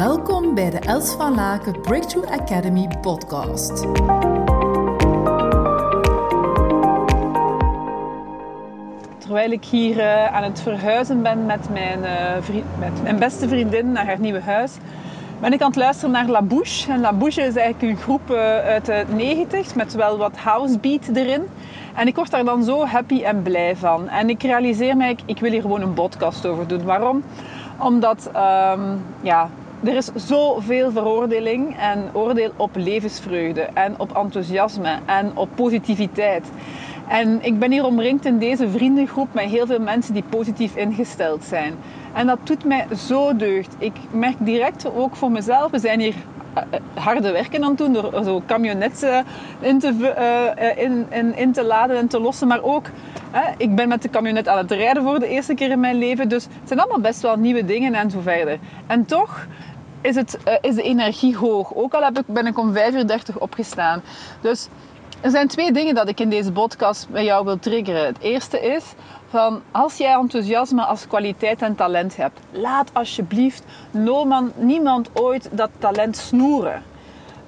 Welkom bij de Els van Laken Breakthrough Academy podcast. Terwijl ik hier uh, aan het verhuizen ben met mijn, uh, vriend, met mijn beste vriendin naar haar nieuwe huis, ben ik aan het luisteren naar La Bouche. En La Bouche is eigenlijk een groep uh, uit de 90 met wel wat housebeat erin. En ik word daar dan zo happy en blij van. En ik realiseer mij, ik, ik wil hier gewoon een podcast over doen. Waarom? Omdat um, ja, er is zoveel veroordeling en oordeel op levensvreugde en op enthousiasme en op positiviteit. En ik ben hier omringd in deze vriendengroep met heel veel mensen die positief ingesteld zijn. En dat doet mij zo deugd. Ik merk direct ook voor mezelf, we zijn hier eh, harde werken aan het doen door zo camionetten in te, uh, in, in, in, te laden en te lossen. Maar ook, ik ben met de camionet aan het rijden voor de eerste keer in mijn leven. Dus het zijn allemaal best wel nieuwe dingen en zo verder. En toch is, het, uh, is de energie hoog. Ook al heb ik, ben ik om 5.30 uur opgestaan. Dus er zijn twee dingen dat ik in deze podcast bij jou wil triggeren. Het eerste is van als jij enthousiasme als kwaliteit en talent hebt, laat alsjeblieft niemand ooit dat talent snoeren.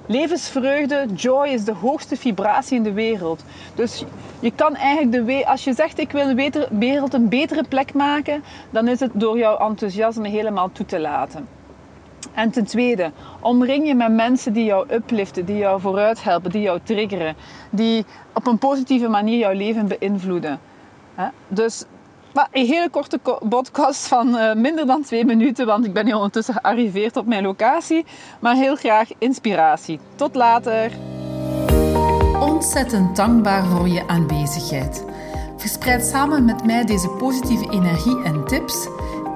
Levensvreugde, joy is de hoogste vibratie in de wereld. Dus je kan eigenlijk de als je zegt ik wil de wereld een betere plek maken, dan is het door jouw enthousiasme helemaal toe te laten. En ten tweede, omring je met mensen die jou upliften, die jou vooruit helpen, die jou triggeren, die op een positieve manier jouw leven beïnvloeden. Dus een hele korte podcast van uh, minder dan twee minuten, want ik ben hier ondertussen gearriveerd op mijn locatie. Maar heel graag inspiratie. Tot later. Ontzettend dankbaar voor je aanwezigheid. Verspreid samen met mij deze positieve energie en tips.